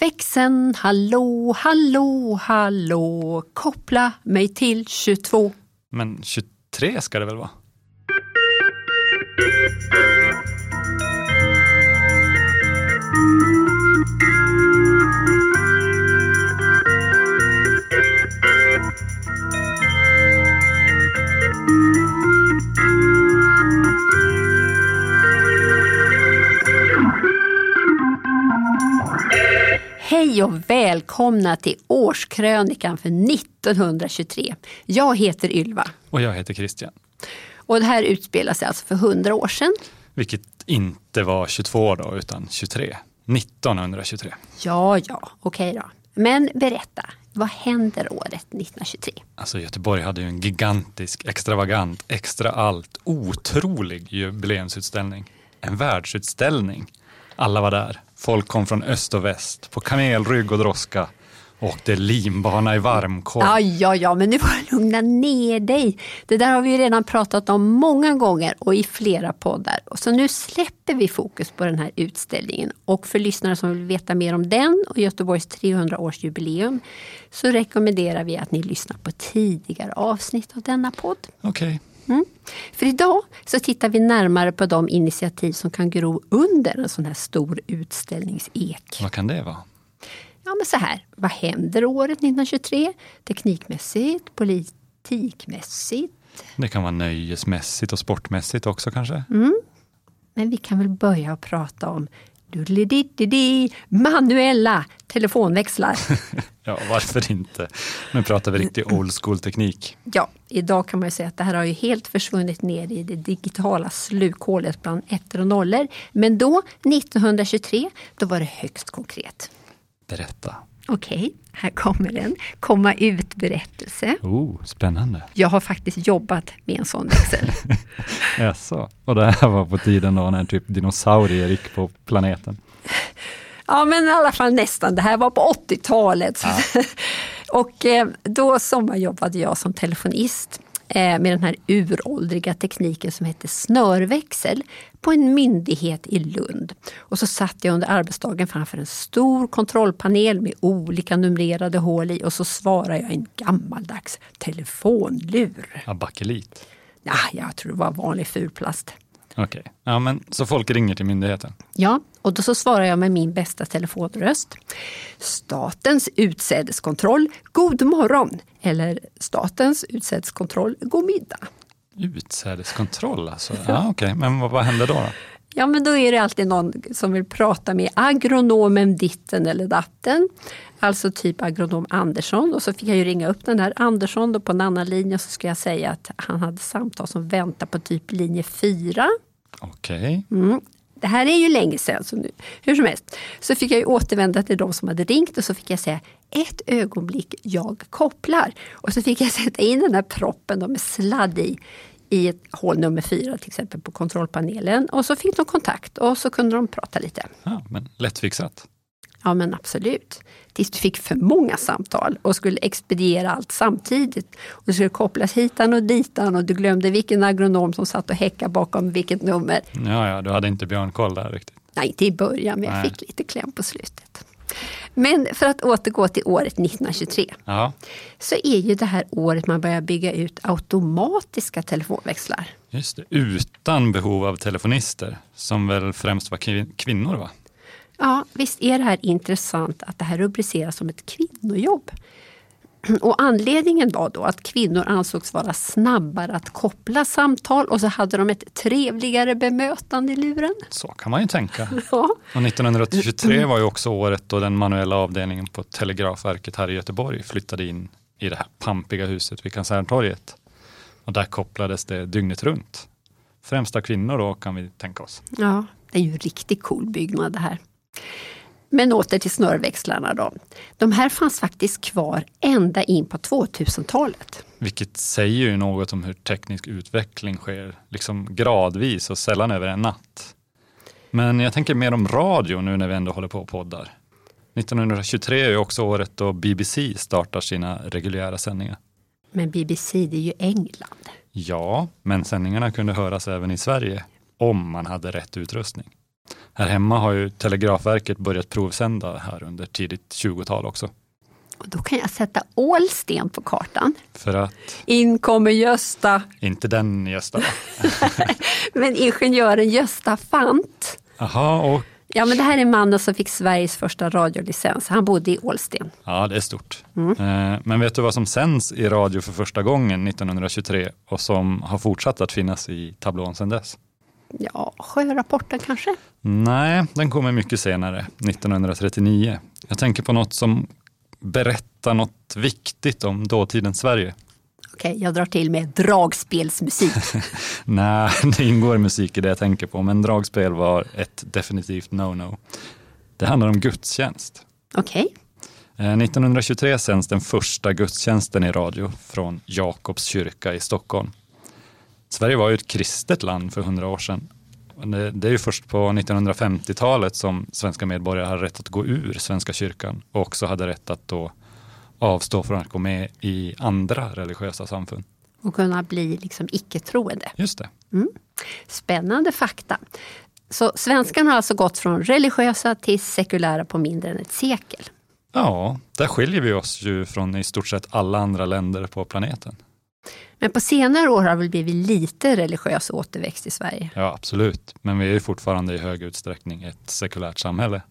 Växeln, hallå, hallå, hallå, koppla mig till 22. Men 23 ska det väl vara? Hej och välkomna till årskrönikan för 1923. Jag heter Ylva Och jag heter Christian. och det här utspelar sig alltså för 100 år sedan. Vilket inte var 22 då, utan 23. 1923. Ja, ja, okej då. Men berätta, vad händer året 1923? Alltså Göteborg hade ju en gigantisk, extravagant, extra allt, otrolig jubileumsutställning. En världsutställning. Alla var där. Folk kom från öst och väst på kamelrygg och droska. Åkte limbana i varmkorv. Ja, ja, ja, men nu får du lugna ner dig. Det där har vi ju redan pratat om många gånger och i flera poddar. Så nu släpper vi fokus på den här utställningen. Och för lyssnare som vill veta mer om den och Göteborgs 300-årsjubileum så rekommenderar vi att ni lyssnar på tidigare avsnitt av denna podd. Okej. För idag så tittar vi närmare på de initiativ som kan gro under en sån här stor utställningsek. Vad kan det vara? Ja, men så här. Vad händer året 1923? Teknikmässigt, politikmässigt. Det kan vara nöjesmässigt och sportmässigt också kanske? Men vi kan väl börja att prata om doodle-di-di-di, manuella telefonväxlar. Ja, varför inte? Nu pratar vi riktig old school-teknik. Ja, idag kan man ju säga att det här har ju helt försvunnit ner i det digitala slukhålet bland ettor och nollor. Men då, 1923, då var det högst konkret. Berätta. Okej, här kommer en komma ut-berättelse. Oh, spännande. Jag har faktiskt jobbat med en sån växel. Jaså? Och det här var på tiden då när typ dinosaurier gick på planeten? Ja, men i alla fall nästan. Det här var på 80-talet. och eh, då sommarjobbade jag som telefonist med den här uråldriga tekniken som heter snörväxel på en myndighet i Lund. Och så satt jag under arbetsdagen framför en stor kontrollpanel med olika numrerade hål i och så svarade jag i en gammaldags telefonlur. Ja, bakelit. Ja, jag tror det var vanlig fulplast. Okej. Ja, men så folk ringer till myndigheten? Ja, och då så svarar jag med min bästa telefonröst. Statens utsädeskontroll, god morgon. Eller Statens utsädeskontroll, god middag. Utsädeskontroll alltså? Ja, okej. Men vad, vad hände då? då? Ja, men då är det alltid någon som vill prata med agronomen ditten eller datten. Alltså typ agronom Andersson. Och så fick jag ju ringa upp den där Andersson då på en annan linje. Så ska jag säga att han hade samtal som väntar på typ linje 4. Okej. Mm. Det här är ju länge sedan, så nu, hur som helst. Så fick jag ju återvända till de som hade ringt och så fick jag säga ett ögonblick, jag kopplar. Och så fick jag sätta in den här proppen med sladd i, i ett hål nummer fyra till exempel på kontrollpanelen. Och så fick de kontakt och så kunde de prata lite. Ja, men lättfixat. Ja men absolut. Tills du fick för många samtal och skulle expediera allt samtidigt. Och det skulle kopplas hitan och ditan och du glömde vilken agronom som satt och häckade bakom vilket nummer. Ja, ja, du hade inte björnkoll där riktigt. Nej, inte i början, men jag Nej. fick lite kläm på slutet. Men för att återgå till året 1923 Ja, så är ju det här året man börjar bygga ut automatiska telefonväxlar. just det. Utan behov av telefonister, som väl främst var kvin- kvinnor va? Ja, visst är det här intressant att det här rubriceras som ett kvinnojobb. Och anledningen var då att kvinnor ansågs vara snabbare att koppla samtal och så hade de ett trevligare bemötande i luren. Så kan man ju tänka. Ja, Och 1923 var ju också året då den manuella avdelningen på Telegrafverket här i Göteborg flyttade in i det här pampiga huset vid Kaserntorget. Och där kopplades det dygnet runt. Främst av kvinnor då kan vi tänka oss. ja det är ju en riktigt cool byggnad det här. Men åter till snörväxlarna då. De här fanns faktiskt kvar ända in på 2000-talet. Vilket säger ju något om hur teknisk utveckling sker, liksom gradvis och sällan över en natt. Men jag tänker mer om radio nu när vi ändå håller på och poddar. 1923 är ju också året då BBC startar sina reguljära sändningar. Men BBC, det är ju England. Ja, men sändningarna kunde höras även i Sverige om man hade rätt utrustning. Här hemma har ju Telegrafverket börjat provsända här under tidigt 20-tal också. Och då kan jag sätta Ålsten på kartan. För att, In kommer Gösta, inte den Gösta men ingenjören Gösta Fant. Jaha, och Ja, men det här är mannen som fick Sveriges första radiolicens. Han bodde i Ålsten. ja, det är stort. Eh, Men vet du vad som sänds i radio för första gången 1923 och som har fortsatt att finnas i tablån sedan dess? Ja, sjörapporten kanske? Nej, den kommer mycket senare, 1939. Jag tänker på något som berättar något viktigt om dåtidens Sverige. Okej, jag drar till med dragspelsmusik. Nej, det ingår musik i det jag tänker på, men dragspel var ett definitivt no-no. Det handlar om gudstjänst. Okej, Eh, 1923 sänds den första gudstjänsten i radio från Jakobs kyrka i Stockholm. Sverige var ju ett kristet land för hundra år sedan. Det, det är ju först på 1950-talet som svenska medborgare hade rätt att gå ur Svenska kyrkan och också hade rätt att då avstå från att gå med i andra religiösa samfund. och kunna bli liksom icke-troende. Just det. Spännande fakta. Så svenskarna har alltså gått från religiösa till sekulära på mindre än ett sekel. Ja, där skiljer vi oss ju från i stort sett alla andra länder på planeten. Men på senare år har det väl blivit lite religiös återväxt i Sverige. Ja, absolut. Men vi är fortfarande i hög utsträckning ett sekulärt samhälle.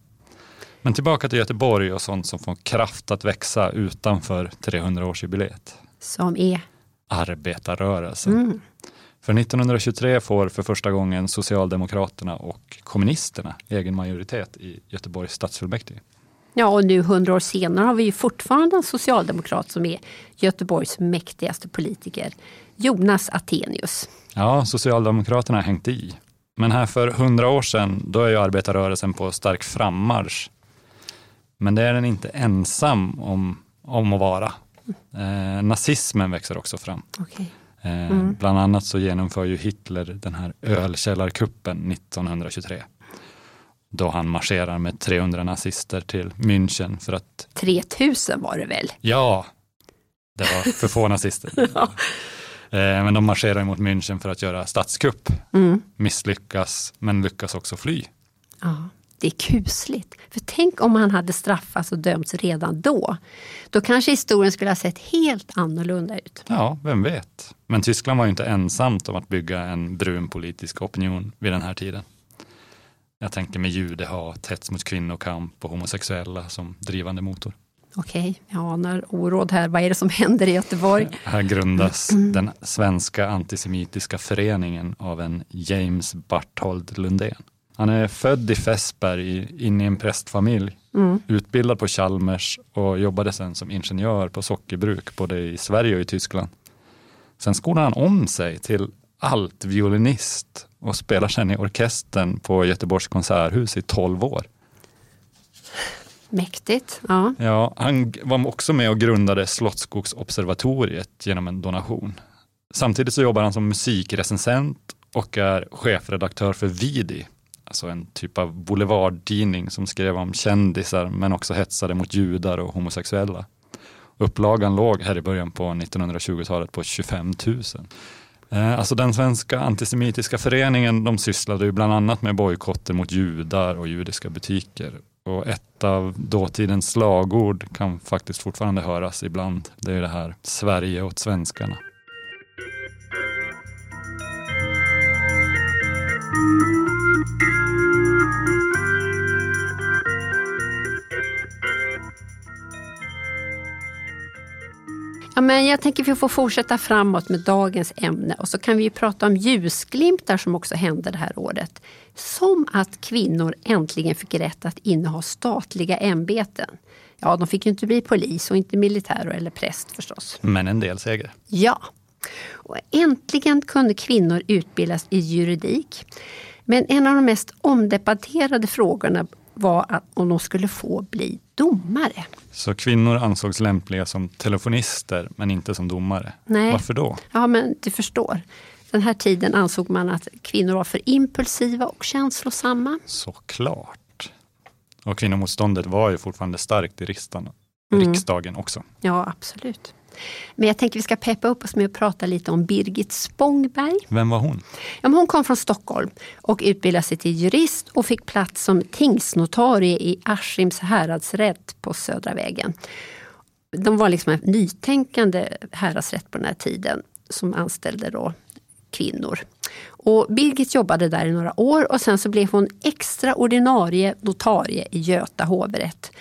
Men tillbaka till Göteborg och sånt som får kraft att växa utanför 300-årsjubileet. Som är, Arbetarrörelsen. mm, För 1923 får för första gången Socialdemokraterna och kommunisterna egen majoritet i Göteborgs stadsfullmäktige. Ja och nu hundra år senare har vi ju fortfarande en socialdemokrat som är Göteborgs mäktigaste politiker, Jonas Attenius. Ja, Socialdemokraterna har hängt i. Men här för hundra år sedan, då är ju arbetarrörelsen på stark frammarsch. Men det är den inte ensam om, om att vara. Eh, nazismen växer också fram. Okej. Eh, Bland annat så genomför ju Hitler den här ölkällarkuppen 1923. Då han marscherar med 300 nazister till München för att, 3000 var det väl? ja, det var för få nazister. Ja. Eh, Men de marscherar mot München för att göra statskupp. Mm. Misslyckas, men lyckas också fly. Ja, det är kusligt. För tänk om han hade straffats och dömts redan då. Då kanske historien skulle ha sett helt annorlunda ut. Ja, vem vet. Men Tyskland var ju inte ensamt om att bygga en brun politisk opinion vid den här tiden. Jag tänker med judehat, hets mot kvinnokamp och homosexuella som drivande motor. Okej, jag anar oråd här. Vad är det som händer i Göteborg? Här grundas den svenska antisemitiska föreningen av en James Barthold Lundén. Han är född i Fässberg in i en prästfamilj, utbildad på Chalmers och jobbade sen som ingenjör på sockerbruk både i Sverige och i Tyskland. Sen skolade han om sig till altviolinist och spelar sen i orkestern på Göteborgs konserthus i 12 år. Mäktigt. Ja. Ja, han var också med och grundade Slottsskogsobservatoriet genom en donation. Samtidigt så jobbar han som musikrecensent och är chefredaktör för Vidi, alltså en typ av boulevarddidning som skrev om kändisar men också hetsade mot judar och homosexuella. Upplagan låg här i början på 1920-talet på 25 000. Eh, alltså den svenska antisemitiska föreningen de sysslade ju bland annat med bojkotter mot judar och judiska butiker. Och ett av dåtidens slagord kan faktiskt fortfarande höras ibland. Det är det här Sverige åt svenskarna. Ja, men jag tänker att vi får fortsätta framåt med dagens ämne och så kan vi prata om ljusglimtar som också hände det här året. Som att kvinnor äntligen fick rätt att inneha statliga ämbeten. Ja, de fick ju inte bli polis och inte militär eller präst förstås. Men en del seger. Ja, och äntligen kunde kvinnor utbildas i juridik. Men en av de mest omdebatterade frågorna var om de skulle få bli domare. Så kvinnor ansågs lämpliga som telefonister men inte som domare. Nej. Varför då? Ja, men du förstår. Den här tiden ansåg man att kvinnor var för impulsiva och känslosamma. Såklart. Och kvinnomotståndet var ju fortfarande starkt i riksdagen. riksdagen också. Ja, absolut. Men jag tänker vi ska peppa upp oss med att prata lite om Birgit Spångberg. Vem var hon? Ja, hon kom från Stockholm och utbildade sig till jurist och fick plats som tingsnotarie i Askims häradsrätt på Södra vägen. De var liksom en nytänkande häradsrätt på den här tiden som anställde då kvinnor. Och Birgit jobbade där i några år och sen så blev hon extra ordinarie notarie i Göta hovrätt.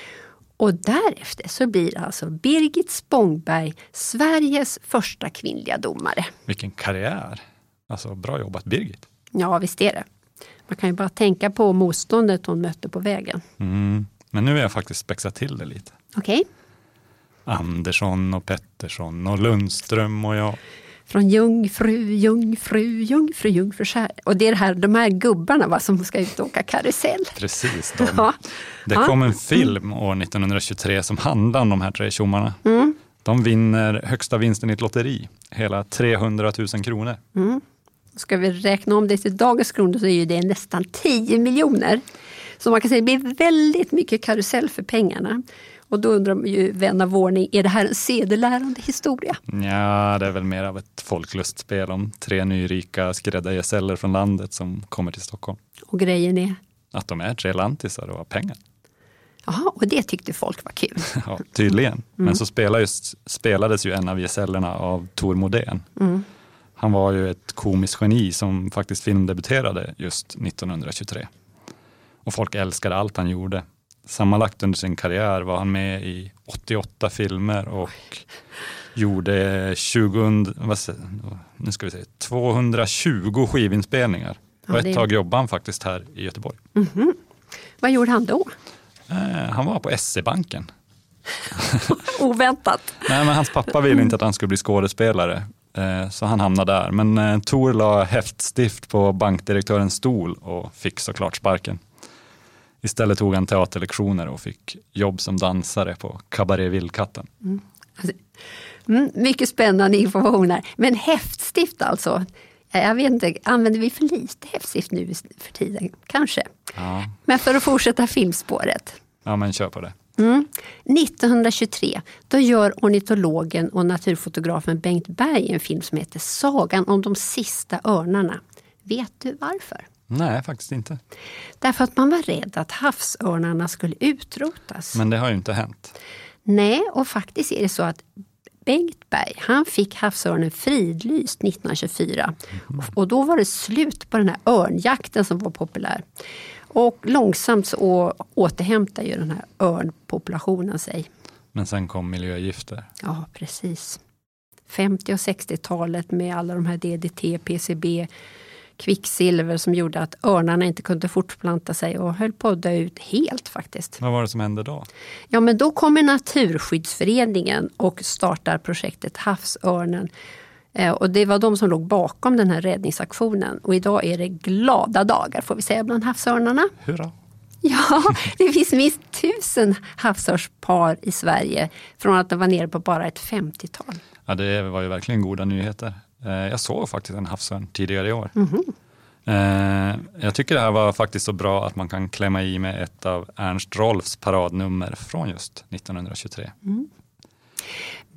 Och därefter så blir alltså Birgit Spångberg Sveriges första kvinnliga domare. Vilken karriär! Alltså bra jobbat Birgit! Ja, visst är det. Man kan ju bara tänka på motståndet hon mötte på vägen. Mm. Men nu har jag faktiskt spexat till det lite. Okej. Andersson och Pettersson och Lundström och jag. Från jungfru, jungfru, jungfru, jungfrukär. Och det är det här, de här gubbarna va, som ska ut och åka karusell. Precis, de. Ja. Det Ja. kom en film år 1923 som handlar om de här tre tjommarna. Mm. De vinner högsta vinsten i ett lotteri, hela 300 000 kronor. Ska vi räkna om det till dagens kronor så är det nästan 10 miljoner. Så man kan säga det blir väldigt mycket karusell för pengarna. Och då undrar ju vän av ordning, är det här en sedelärande historia? Ja, det är väl mer av ett folklustspel om tre nyrika skräddargesäller från landet som kommer till Stockholm. Och grejen är, Att de är tre lantisar och har pengar. jaha, och det tyckte folk var kul. Ja, tydligen. Men så spelar just, spelades ju en av gesällerna av Tor Modén. Han var ju ett komiskt geni som faktiskt filmdebuterade just 1923. Och folk älskade allt han gjorde. Sammanlagt under sin karriär var han med i 88 filmer och gjorde 20, vad nu ska vi se, 220 skivinspelningar. Ja, och det- ett tag jobbade han faktiskt här i Göteborg. Vad gjorde han då? Eh, han var på SE-banken. Oväntat. Nej, men hans pappa ville inte att han skulle bli skådespelare, eh, så han hamnade där. Men eh, Tor la häftstift på bankdirektörens stol och fick såklart sparken. Istället tog han teaterlektioner och fick jobb som dansare på Cabaret Vildkatten. Alltså, Mm, mycket spännande information här. Men häftstift alltså. Ja, Jag vet inte, använder vi för lite häftstift nu för tiden? Kanske. Ja, Men för att fortsätta filmspåret. ja men kör på det. Mm. 1923 då gör ornitologen och naturfotografen Bengt Berg en film som heter Sagan om de sista örnarna. Vet du varför? Nej, faktiskt inte. Därför att man var rädd att havsörnarna skulle utrotas. Men det har ju inte hänt. Nej, och faktiskt är det så att Bengt Berg, han fick havsörnen fridlyst 1924. Och då var det slut på den här örnjakten som var populär. Och långsamt så å- återhämtar ju den här örnpopulationen sig. Men sen kom miljögifter. Ja, precis. 50 och 60-talet med alla de här DDT, PCB, kvicksilver som gjorde att örnarna inte kunde fortplanta sig och höll på att dö ut helt faktiskt. Vad var det som hände då? Ja, men då kommer Naturskyddsföreningen och startar projektet Havsörnen. Eh, Och det var de som låg bakom den här räddningsaktionen. Och idag är det glada dagar får vi säga bland havsörnarna. Hurra! Ja, det finns minst tusen havsörnspar i Sverige från att det var nere på bara ett 50-tal. Ja, det var ju verkligen goda nyheter. Eh, Jag såg faktiskt en havsörn tidigare i år. Eh, Jag tycker det här var faktiskt så bra att man kan klämma i med ett av Ernst Rolfs paradnummer från just 1923.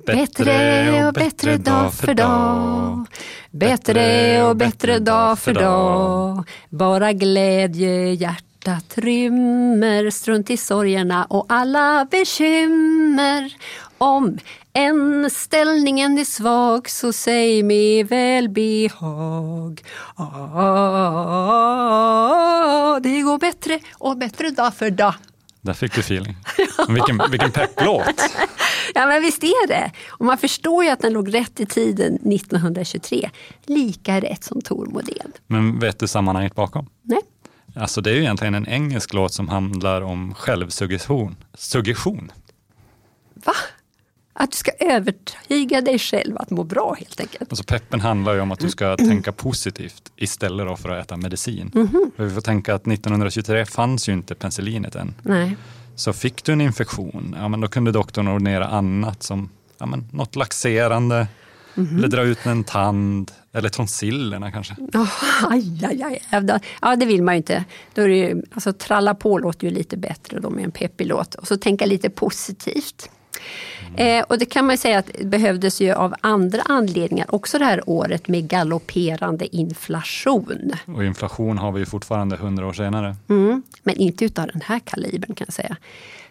Bättre och bättre dag för dag. Bättre och bättre dag för dag. Bara glädje hjärtat rymmer. Strunt i sorgerna och alla bekymmer. Om än ställningen är svag så säg med välbehag. Ah, det går bättre och bättre dag för dag. Där fick du feeling. Vilken, vilken pepplåt! Ja men visst är det. Och man förstår ju att den låg rätt i tiden 1923. Lika rätt som Tor Modén. Men vet du sammanhanget bakom? Nej? Alltså det är ju egentligen en engelsk låt som handlar om självsuggestion. Suggestion. Va? Att du ska övertyga dig själv att må bra helt enkelt. Alltså peppen handlar ju om att du ska tänka positivt istället för att äta medicin. För vi får tänka att 1923 fanns ju inte penicillinet än. Nej. Så fick du en infektion, ja, men då kunde doktorn ordinera annat som ja, men något laxerande, eller dra ut en tand, eller tonsillerna kanske. Oh, aj, aj, aj. Ja, det vill man ju inte. Då är det ju, alltså, tralla på låter ju lite bättre då med en peppig låt. Och så tänka lite positivt. Eh, och det kan man säga att det behövdes ju av andra anledningar också det här året med galopperande inflation. Och inflation har vi fortfarande hundra år senare. Mm, men inte utav den här kalibern kan jag säga.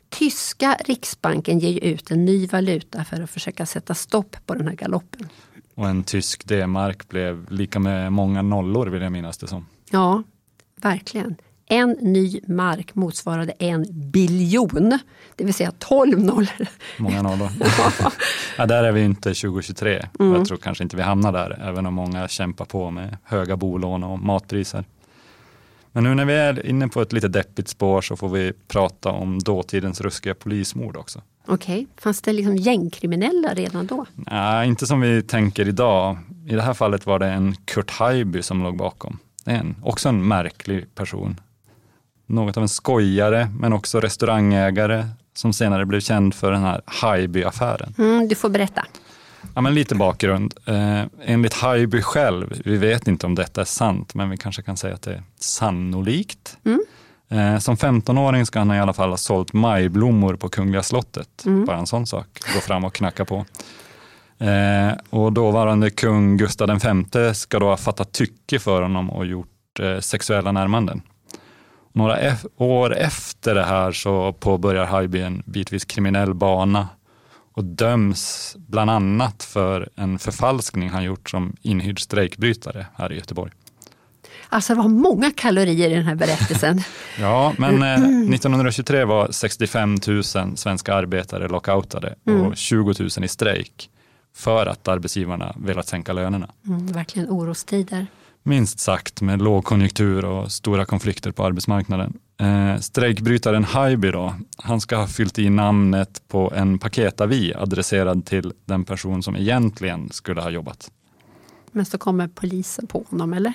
Tyska riksbanken ger ut en ny valuta för att försöka sätta stopp på den här galoppen. Och en tysk D-mark blev lika med många nollor vill jag minnas det som. Ja, verkligen. En ny mark motsvarade en biljon, det vill säga 12 nollor. Många nollor. ja, där är vi inte 2023. Mm. Jag tror kanske inte vi hamnar där, även om många kämpar på med höga bolån och matpriser. Men nu när vi är inne på ett lite deppigt spår så får vi prata om dåtidens ruskiga polismord också. Okej, okay. fanns det liksom gängkriminella redan då? Nej, inte som vi tänker idag. I det här fallet var det en Kurt Haijby som låg bakom. Det är en, också en märklig person. Något av en skojare, men också restaurangägare som senare blev känd för den här Haijby-affären. Mm, du får berätta. Ja, men lite bakgrund. Eh, enligt Haijby själv, vi vet inte om detta är sant, men vi kanske kan säga att det är sannolikt. Mm. Eh, som 15-åring ska han i alla fall ha sålt majblommor på Kungliga slottet. Mm. Bara en sån sak, gå fram och knacka på. Eh, och dåvarande kung Gustav V ska då ha fattat tycke för honom och gjort eh, sexuella närmanden. Några år efter det här så påbörjar Haijby en bitvis kriminell bana och döms bland annat för en förfalskning han gjort som inhyrd strejkbrytare här i Göteborg. Alltså det var många kalorier i den här berättelsen. ja, men eh, 1923 var 65 000 svenska arbetare lockoutade mm. och 20 000 i strejk för att arbetsgivarna velat sänka lönerna. Mm, verkligen orostider. Minst sagt med lågkonjunktur och stora konflikter på arbetsmarknaden. Eh, strejkbrytaren Haijby då, han ska ha fyllt i namnet på en paketavi adresserad till den person som egentligen skulle ha jobbat. Men så kommer polisen på honom eller?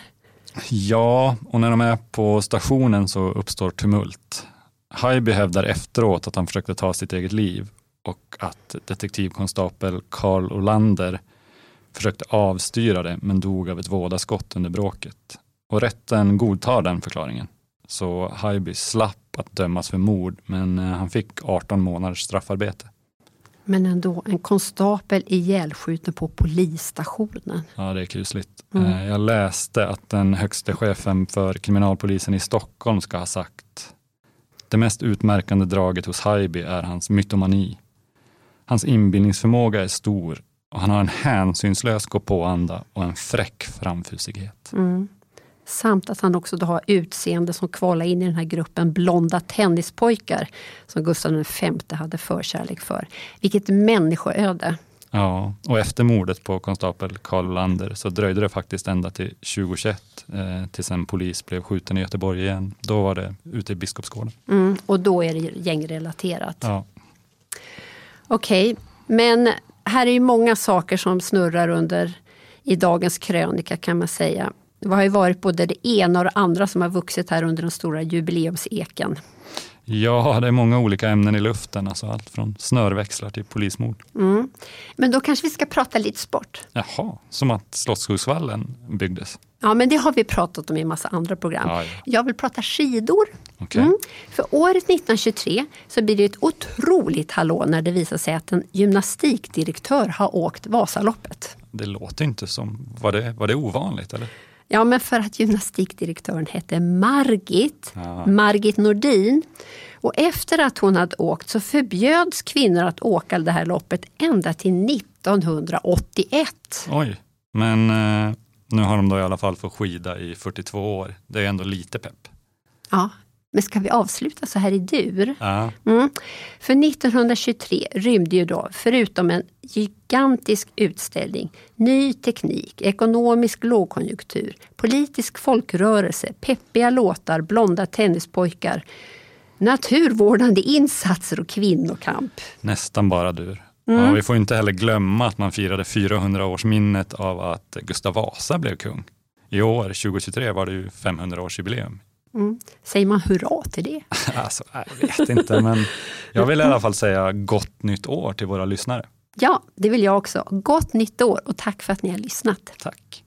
Ja, och när de är på stationen så uppstår tumult. Haijby hävdar efteråt att han försökte ta sitt eget liv och att detektivkonstapel Karl Olander försökte avstyra det men dog av ett vådaskott under bråket. Och rätten godtar den förklaringen. Så Haijby slapp att dömas för mord men eh, han fick 18 månaders straffarbete. Men ändå, en konstapel ihjälskjuten på polisstationen. Ja, det är kusligt. Mm. Eh, jag läste att den högste chefen för kriminalpolisen i Stockholm ska ha sagt det mest utmärkande draget hos Haijby är hans mytomani. Hans inbildningsförmåga är stor och han har en hänsynslös gåpåanda och en fräck framfusighet. Mm. Samt att han också då har utseende som kvalar in i den här gruppen blonda tennispojkar som Gustav V hade förkärlek för. Vilket människoöde! Ja, och efter mordet på konstapel Karl Lander så dröjde det faktiskt ända till 2021 eh, tills en polis blev skjuten i Göteborg igen. Då var det ute i Biskopsgården. Mm, och då är det gängrelaterat. Ja. Okej, okay. men här är ju många saker som snurrar under i dagens krönika kan man säga. Det har ju varit både det ena och det andra som har vuxit här under den stora jubileumseken. Ja, det är många olika ämnen i luften, alltså allt från snörväxlar till polismord. Mm. Men då kanske vi ska prata lite sport. Jaha, som att Slottsskogsvallen byggdes? Ja, men det har vi pratat om i en massa andra program. Ja, ja. Jag vill prata skidor. Okay. Mm. För året 1923 så blir det ett otroligt hallå när det visar sig att en gymnastikdirektör har åkt Vasaloppet. Det låter inte som, var det, var det ovanligt eller? Ja, men för att gymnastikdirektören hette Margit, ja. Margit Nordin. Och efter att hon hade åkt så förbjöds kvinnor att åka det här loppet ända till 1981. Oj, men eh, nu har de då i alla fall fått skida i 42 år. Det är ändå lite pepp. Ja, men ska vi avsluta så här i dur? Ja. Mm. För 1923 rymde ju då, förutom en gigantisk utställning, ny teknik, ekonomisk lågkonjunktur, politisk folkrörelse, peppiga låtar, blonda tennispojkar, naturvårdande insatser och kvinnokamp. Nästan bara dur. Mm. Ja, vi får inte heller glömma att man firade 400-årsminnet av att Gustav Vasa blev kung. I år, 2023, var det ju 500-årsjubileum. Mm. Säger man hurra till det? alltså, jag vet inte, men jag vill i alla fall säga gott nytt år till våra lyssnare. Ja, det vill jag också. Gott nytt år och tack för att ni har lyssnat. Tack.